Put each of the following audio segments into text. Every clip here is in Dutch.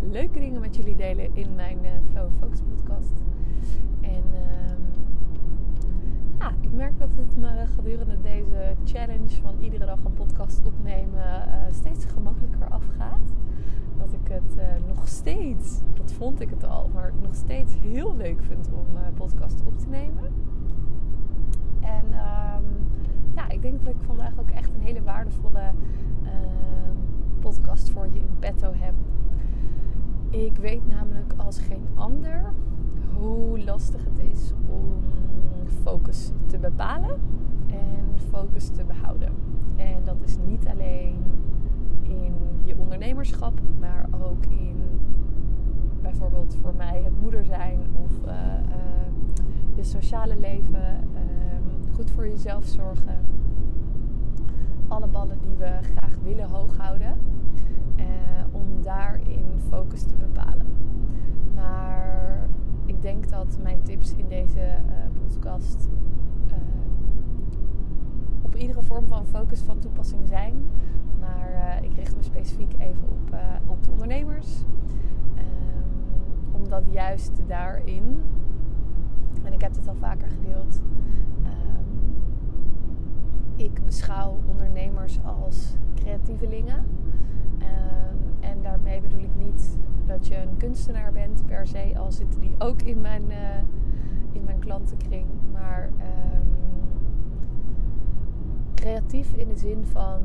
leuke dingen met jullie delen in mijn uh, Flow Focus podcast. En uh, ja, ik merk dat het me gedurende deze challenge van iedere dag een podcast opnemen uh, steeds gemakkelijker afgaat. Dat ik het nog steeds, dat vond ik het al, maar nog steeds heel leuk vind om podcast op te nemen. En um, ja, ik denk dat ik vandaag ook echt een hele waardevolle podcast voor je in petto heb. Ik weet namelijk als geen ander hoe lastig het is om focus te bepalen en focus te behouden. En dat is niet alleen in je ondernemerschap, maar ook in bijvoorbeeld voor mij het moeder zijn of uh, uh, je sociale leven, uh, goed voor jezelf zorgen. Alle ballen die we graag willen hoog houden om daarin focus te bepalen. Maar ik denk dat mijn tips in deze uh, podcast uh, op iedere vorm van focus van toepassing zijn. Maar uh, ik richt me specifiek even op, op de ondernemers. Um, omdat juist daarin, en ik heb het al vaker gedeeld, um, ik beschouw ondernemers als creatievelingen. En daarmee bedoel ik niet dat je een kunstenaar bent per se, al zitten die ook in mijn, uh, in mijn klantenkring. Maar um, creatief in de zin van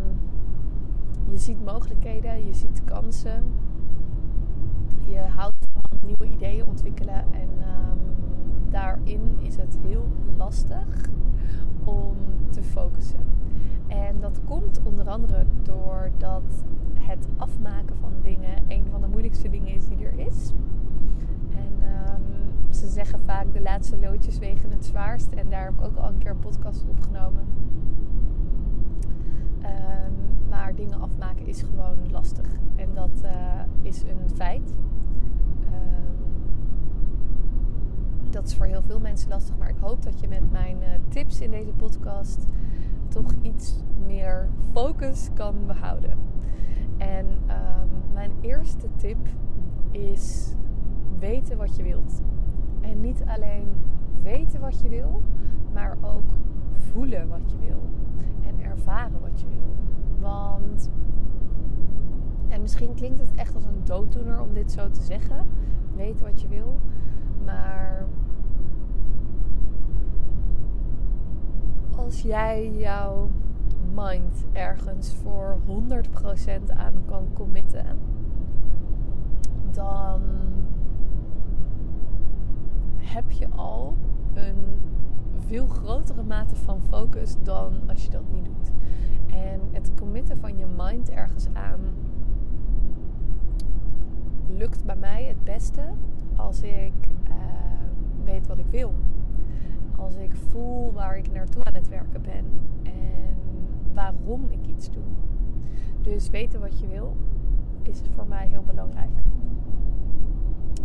je ziet mogelijkheden, je ziet kansen. Je houdt van nieuwe ideeën ontwikkelen en um, daarin is het heel lastig om te focussen. En dat komt onder andere doordat het afmaken van dingen een van de moeilijkste dingen is die er is. En um, ze zeggen vaak de laatste loodjes wegen het zwaarst. En daar heb ik ook al een keer een podcast opgenomen. Um, maar dingen afmaken is gewoon lastig. En dat uh, is een feit. Um, dat is voor heel veel mensen lastig. Maar ik hoop dat je met mijn uh, tips in deze podcast toch iets meer focus kan behouden. En um, mijn eerste tip is weten wat je wilt. En niet alleen weten wat je wil, maar ook voelen wat je wil. En ervaren wat je wil. Want, en misschien klinkt het echt als een dooddoener om dit zo te zeggen. Weten wat je wil. Maar als jij jouw mind ergens voor 100% aan kan committen, dan heb je al een veel grotere mate van focus dan als je dat niet doet. En het committen van je mind ergens aan lukt bij mij het beste als ik uh, weet wat ik wil. Als ik voel waar ik naartoe aan het werken ben en waarom ik iets doe. Dus weten wat je wil is voor mij heel belangrijk.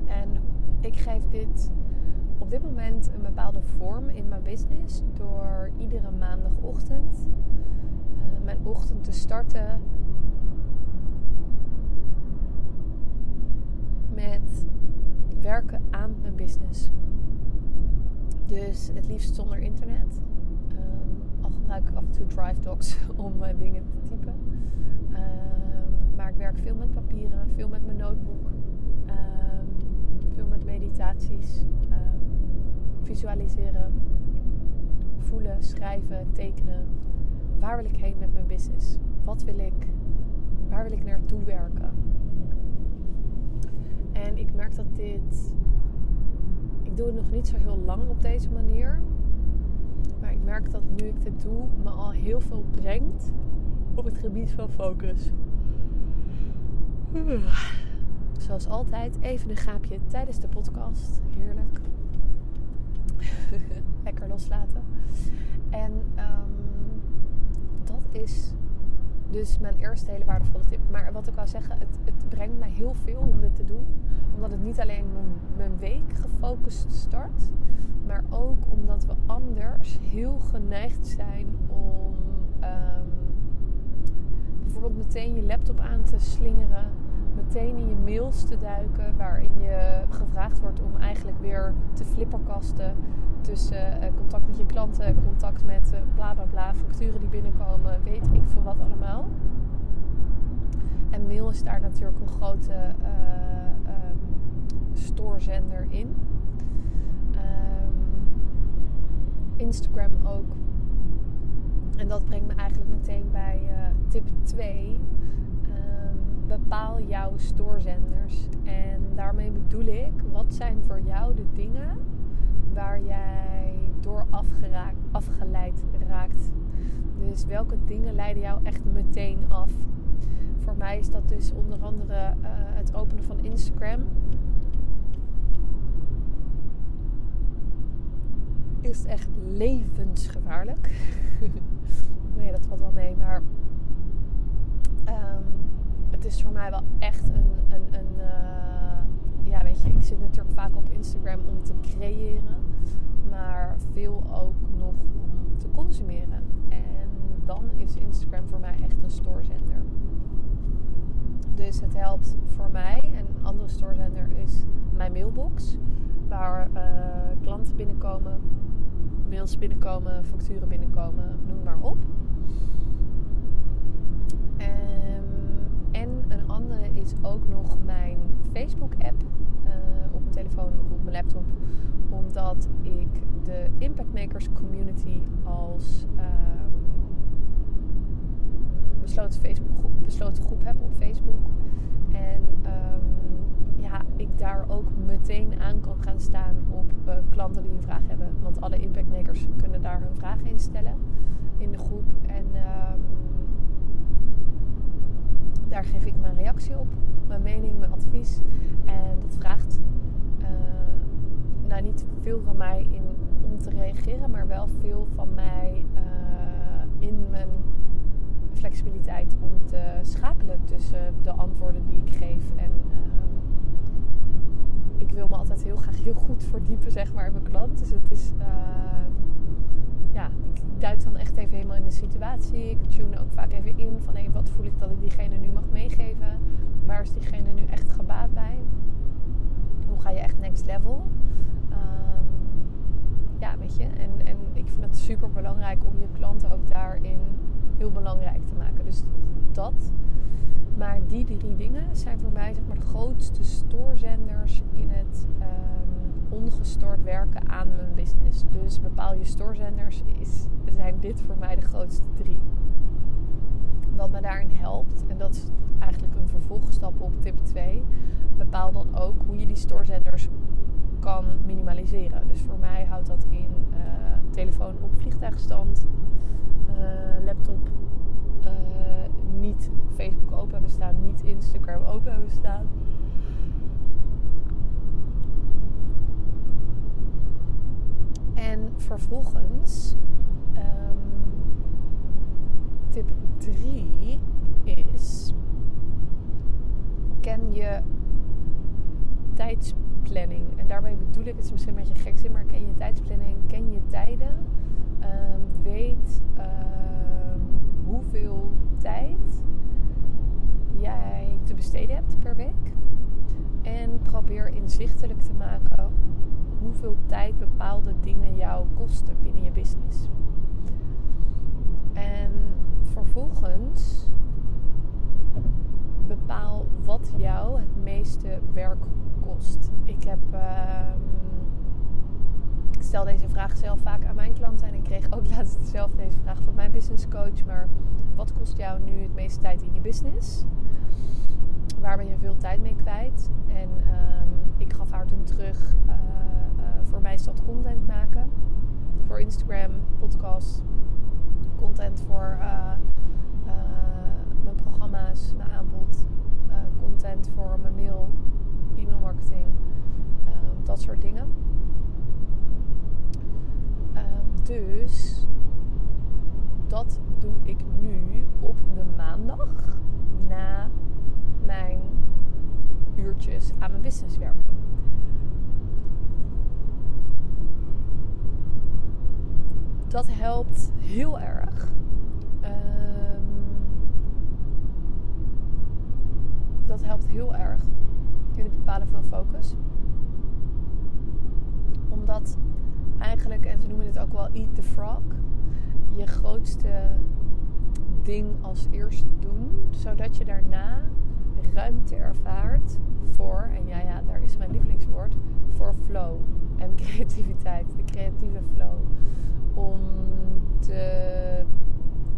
En ik geef dit op dit moment een bepaalde vorm in mijn business door iedere maandagochtend uh, mijn ochtend te starten met werken aan mijn business. Dus het liefst zonder internet. Gebruik ik af en toe Drive Docs om uh, dingen te typen. Um, maar ik werk veel met papieren, veel met mijn notebook. Um, veel met meditaties. visualiseren. Voelen, schrijven, tekenen. Waar wil ik heen met mijn business? Wat wil ik? Waar wil ik naartoe werken? En ik merk dat dit ik doe het nog niet zo heel lang op deze manier. Maar ik merk dat nu ik dit doe, me al heel veel brengt op het gebied van focus. zoals altijd even een gaapje tijdens de podcast. Heerlijk. Lekker loslaten. En um, dat is dus mijn eerste hele waardevolle tip. Maar wat ik wou zeggen, het, het brengt mij heel veel om dit te doen. Omdat het niet alleen mijn, mijn week gefocust start. Maar ook omdat we anders heel geneigd zijn om um, bijvoorbeeld meteen je laptop aan te slingeren. Meteen in je mails te duiken. Waarin je gevraagd wordt om eigenlijk weer te flipperkasten tussen uh, contact met je klanten, contact met uh, bla bla bla, facturen die binnenkomen, weet ik veel wat allemaal. En mail is daar natuurlijk een grote uh, stoorzender in. Um, Instagram ook. En dat brengt me eigenlijk meteen bij tip 2. Um, bepaal jouw stoorzenders. En daarmee bedoel ik, wat zijn voor jou de dingen waar jij door afgeraakt, afgeleid raakt. Dus welke dingen leiden jou echt meteen af? Voor mij is dat dus onder andere uh, het openen van Instagram. Is echt levensgevaarlijk. nee, dat valt wel mee, maar um, het is voor mij wel echt een, een, een uh, ja, weet je, ik zit natuurlijk vaak op Instagram om te creëren, maar veel ook nog om te consumeren. En dan is Instagram voor mij echt een stoorzender. Dus het helpt voor mij. En een andere stoorzender is mijn mailbox, waar uh, klanten binnenkomen, mails binnenkomen, facturen binnenkomen, noem maar op. Um, en een andere is ook nog mijn Facebook-app uh, op mijn telefoon of op mijn laptop. Omdat ik de Impact Makers Community als uh, besloten, Facebook groep, besloten groep heb op Facebook. En um, ja, ik daar ook meteen aan kan gaan staan op uh, klanten die een vraag hebben. Want alle Impact Makers kunnen daar hun vragen in stellen in de groep. En um, daar geef ik mijn reactie op, mijn mening, mijn advies. En dat vraagt uh, nou niet veel van mij in, om te reageren, maar wel veel van mij uh, in mijn flexibiliteit om te schakelen tussen de antwoorden die ik geef. En uh, ik wil me altijd heel graag heel goed verdiepen zeg maar, in mijn klant. Dus het is ja, ik duik dan echt even helemaal in de situatie. Ik tune ook vaak even in van hey, wat voel ik dat ik diegene nu mag meegeven. Waar is diegene nu echt gebaat bij? Hoe ga je echt next level? Um, ja, weet je. En, en ik vind het super belangrijk om je klanten ook daarin heel belangrijk te maken. Dus dat. Maar die drie dingen zijn voor mij zeg maar, de grootste stoorzenders in het um, ongestoord werken aan mijn business. Dus bepaal je stoorzenders is, zijn dit voor mij de grootste drie. Wat me daarin helpt, en dat is eigenlijk een vervolgstap op tip 2, bepaal dan ook hoe je die stoorzenders kan minimaliseren. Dus voor mij houdt dat in uh, telefoon op vliegtuigstand, uh, laptop niet Facebook open hebben staan, niet Instagram open hebben staan. En vervolgens, um, tip 3 is: ken je tijdsplanning. En daarbij bedoel ik, het is misschien een beetje gek zin, maar ken je tijdsplanning, ken je tijden, um, weet um, hoeveel tijd jij te besteden hebt per week. En probeer inzichtelijk te maken hoeveel tijd bepaalde dingen jou kosten binnen je business. En vervolgens bepaal wat jou het meeste werk kost. Ik heb. Uh, ik stel deze vraag zelf vaak aan mijn klanten en ik kreeg ook laatst zelf deze vraag coach, maar wat kost jou nu het meeste tijd in je business? Waar ben je veel tijd mee kwijt? En ehm, ik gaf haar toen terug, eh, eh, voor mij is dat content maken. Voor Instagram, podcast, content voor eh, mijn programma's, mijn aanbod, content voor mijn mail, e-mail marketing, ehm, dat soort dingen. Ehm, dus doe ik nu op de maandag na mijn uurtjes aan mijn business werken. Dat helpt heel erg. Ehm, dat helpt heel erg in het bepalen van focus. Omdat eigenlijk, en ze noemen het ook wel eat the frog, je grootste ding als eerst doen, zodat je daarna ruimte ervaart voor, en ja, ja, daar is mijn lievelingswoord, voor flow en creativiteit, de creatieve flow. Om te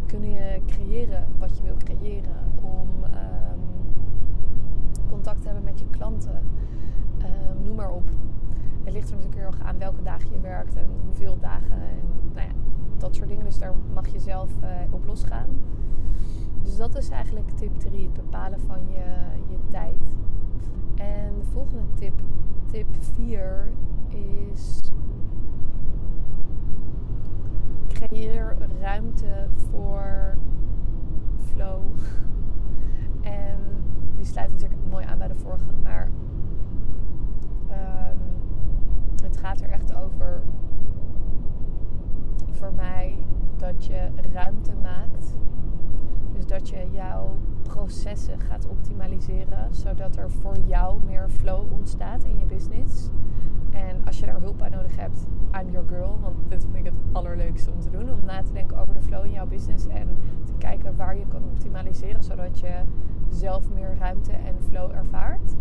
kunnen creëren wat je wil creëren, om um, contact te hebben met je klanten, um, noem maar op. Het ligt er natuurlijk heel erg aan welke dagen je werkt en hoeveel dagen en nou ja, dat soort dingen. Dus daar mag je zelf uh, op losgaan. Dus dat is eigenlijk tip 3, het bepalen van je, je tijd. En de volgende tip, tip 4, is creëer ruimte voor flow. En die sluit natuurlijk mooi aan bij de vorige, maar um, het gaat er echt over voor mij dat je ruimte maakt. Dus dat je jouw processen gaat optimaliseren, zodat er voor jou meer flow ontstaat in je business. En als je daar hulp bij nodig hebt, I'm your girl. Want dit vind ik het allerleukste om te doen. Om na te denken over de flow in jouw business. En te kijken waar je kan optimaliseren. Zodat je zelf meer ruimte en flow ervaart.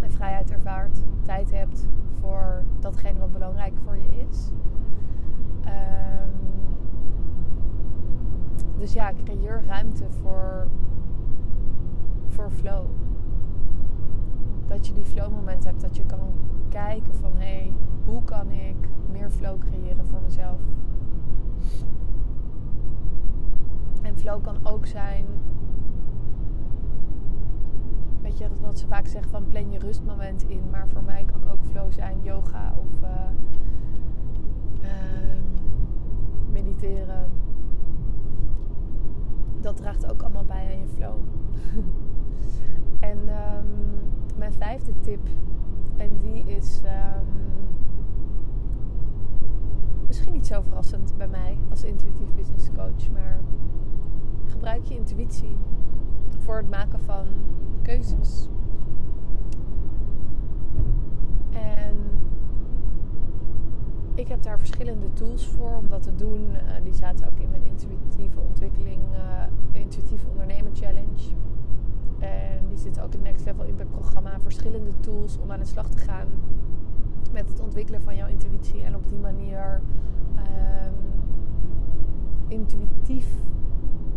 En vrijheid ervaart. Tijd hebt voor datgene wat belangrijk voor je is. Dus ja, creëer ruimte voor, voor flow. Dat je die flow moment hebt. Dat je kan kijken van hé, hey, hoe kan ik meer flow creëren voor mezelf? En flow kan ook zijn. Weet je, dat wat ze vaak zeggen van plan je rustmoment in. Maar voor mij kan ook flow zijn yoga of uh, uh, mediteren. Dat draagt ook allemaal bij aan je flow. en um, mijn vijfde tip, en die is um, misschien niet zo verrassend bij mij als intuïtief business coach, maar gebruik je intuïtie voor het maken van keuzes. En ik heb daar verschillende tools voor om dat te doen. Uh, die zaten ook in mijn intuïtieve ontwikkeling, uh, intuïtieve ondernemen challenge. En die zitten ook in Next Level Impact programma. Verschillende tools om aan de slag te gaan met het ontwikkelen van jouw intuïtie. En op die manier um, intuïtief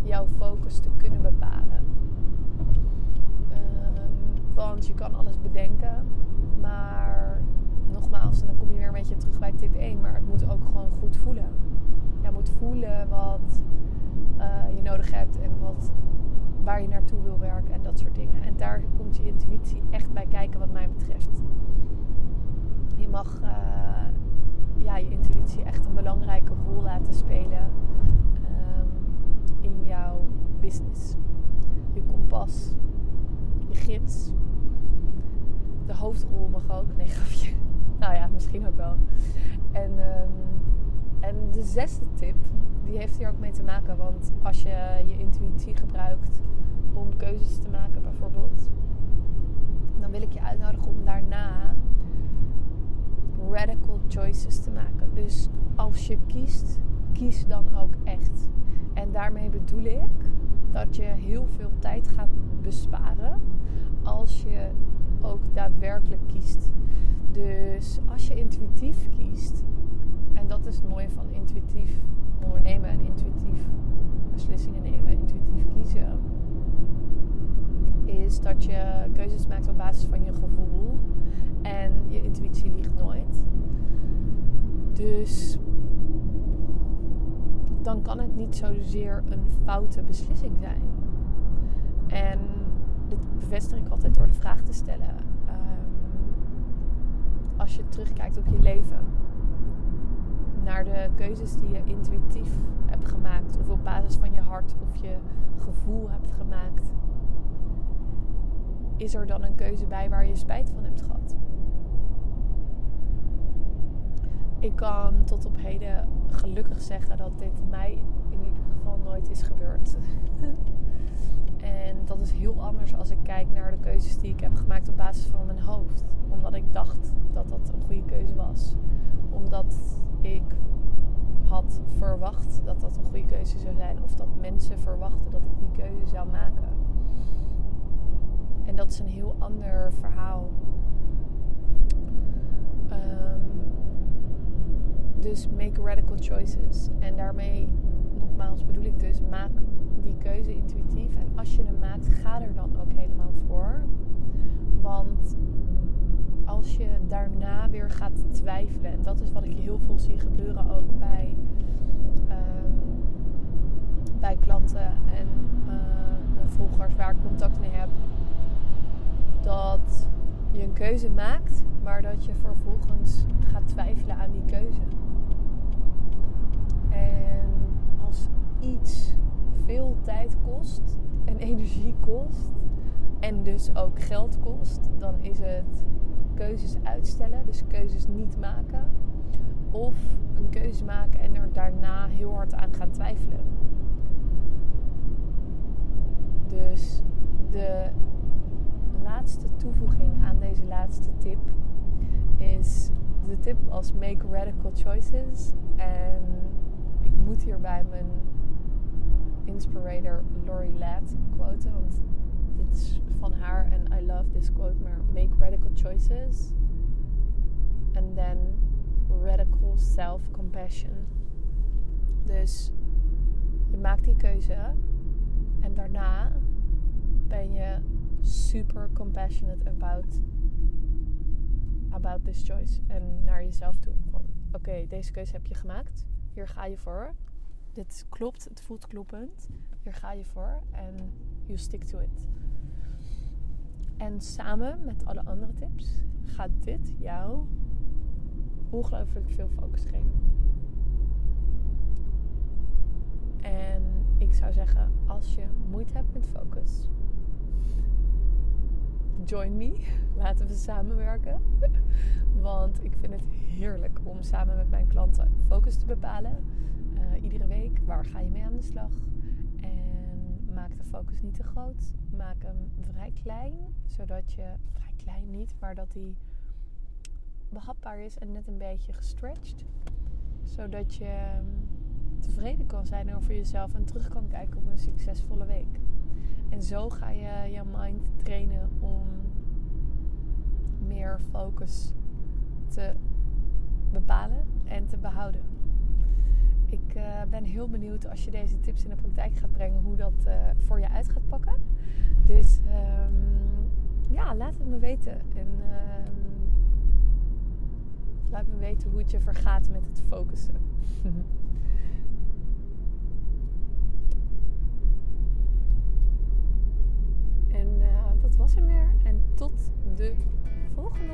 jouw focus te kunnen bepalen. Um, want je kan alles bedenken, maar nogmaals, en dan kom je weer een beetje terug bij tip 1, maar het moet ook gewoon goed voelen. Je moet voelen wat uh, je nodig hebt en wat, waar je naartoe wil werken en dat soort dingen. En daar komt je intuïtie echt bij kijken wat mij betreft. Je mag uh, ja, je intuïtie echt een belangrijke rol laten spelen um, in jouw business. Je kompas, je gids. De hoofdrol mag ook. Nee, grapje. Nou ja, misschien ook wel. En, um, en de zesde tip, die heeft hier ook mee te maken. Want als je je intuïtie gebruikt om keuzes te maken bijvoorbeeld. Dan wil ik je uitnodigen om daarna radical choices te maken. Dus als je kiest, kies dan ook echt. En daarmee bedoel ik dat je heel veel tijd gaat besparen als je ook daadwerkelijk kiest. Dus als je intuïtief kiest, en dat is het mooie van intuïtief ondernemen en intuïtief beslissingen nemen, intuïtief kiezen, is dat je keuzes maakt op basis van je gevoel en je intuïtie liegt nooit. Dus dan kan het niet zozeer een foute beslissing zijn. En dit bevestig ik altijd door de vraag te stellen. Um, als je terugkijkt op je leven, naar de keuzes die je intuïtief hebt je gevoel hebt gemaakt, is er dan een keuze bij waar je spijt van hebt gehad? Ik kan tot op heden gelukkig zeggen dat dit mij in ieder geval nooit is gebeurd. en dat is heel anders als ik kijk naar de keuzes die ik heb gemaakt op basis van mijn hoofd. Omdat ik dacht dat dat een goede keuze was. Omdat ik had verwacht dat dat een goede keuze zou zijn. Of dat mensen verwachten dat ik die keuze zou maken. En dat is een heel ander verhaal. Um, dus make radical choices. En daarmee, nogmaals bedoel ik dus, maak die keuze intuïtief. En als je hem maakt, ga er dan ook helemaal voor. Want als je daarna weer gaat twijfelen, en dat is wat ik heel veel zie gebeuren ook bij, uh, bij klanten en uh, volgers waar ik contact mee heb, dat je een keuze maakt, maar dat je vervolgens gaat twijfelen aan die keuze. En als iets veel tijd kost en energie kost en dus ook geld kost, dan is het keuzes uitstellen, dus keuzes niet maken. Of een keuze maken en er daarna heel hard aan gaan twijfelen. Dus de laatste toevoeging aan deze laatste tip is de tip als make radical choices. En ik moet hierbij mijn inspirator Lori Ladd quoten, want van haar en I love this quote, maar make radical choices and then radical self-compassion. Dus je maakt die keuze en daarna ben je super compassionate about about this choice en naar jezelf toe. Van oké deze keuze heb je gemaakt. Hier ga je voor. Dit klopt het voelt kloppend. Hier ga je voor en you stick to it en samen met alle andere tips gaat dit jou ongelooflijk veel focus geven. En ik zou zeggen, als je moeite hebt met focus, join me. Laten we samenwerken. Want ik vind het heerlijk om samen met mijn klanten focus te bepalen. Uh, iedere week, waar ga je mee aan de slag? Focus niet te groot. Maak hem vrij klein, zodat je, vrij klein niet, maar dat hij behapbaar is en net een beetje gestretched. Zodat je ehm, tevreden kan zijn over jezelf en terug kan kijken op een succesvolle week. En zo ga je je mind trainen om meer focus te bepalen en te behouden. Ik uh, ben heel benieuwd als je deze tips in de praktijk gaat brengen, hoe dat uh, voor je uit gaat pakken. Dus um, ja, laat het me weten. En um, laat me weten hoe het je vergaat met het focussen. en uh, dat was hem weer. En tot de volgende.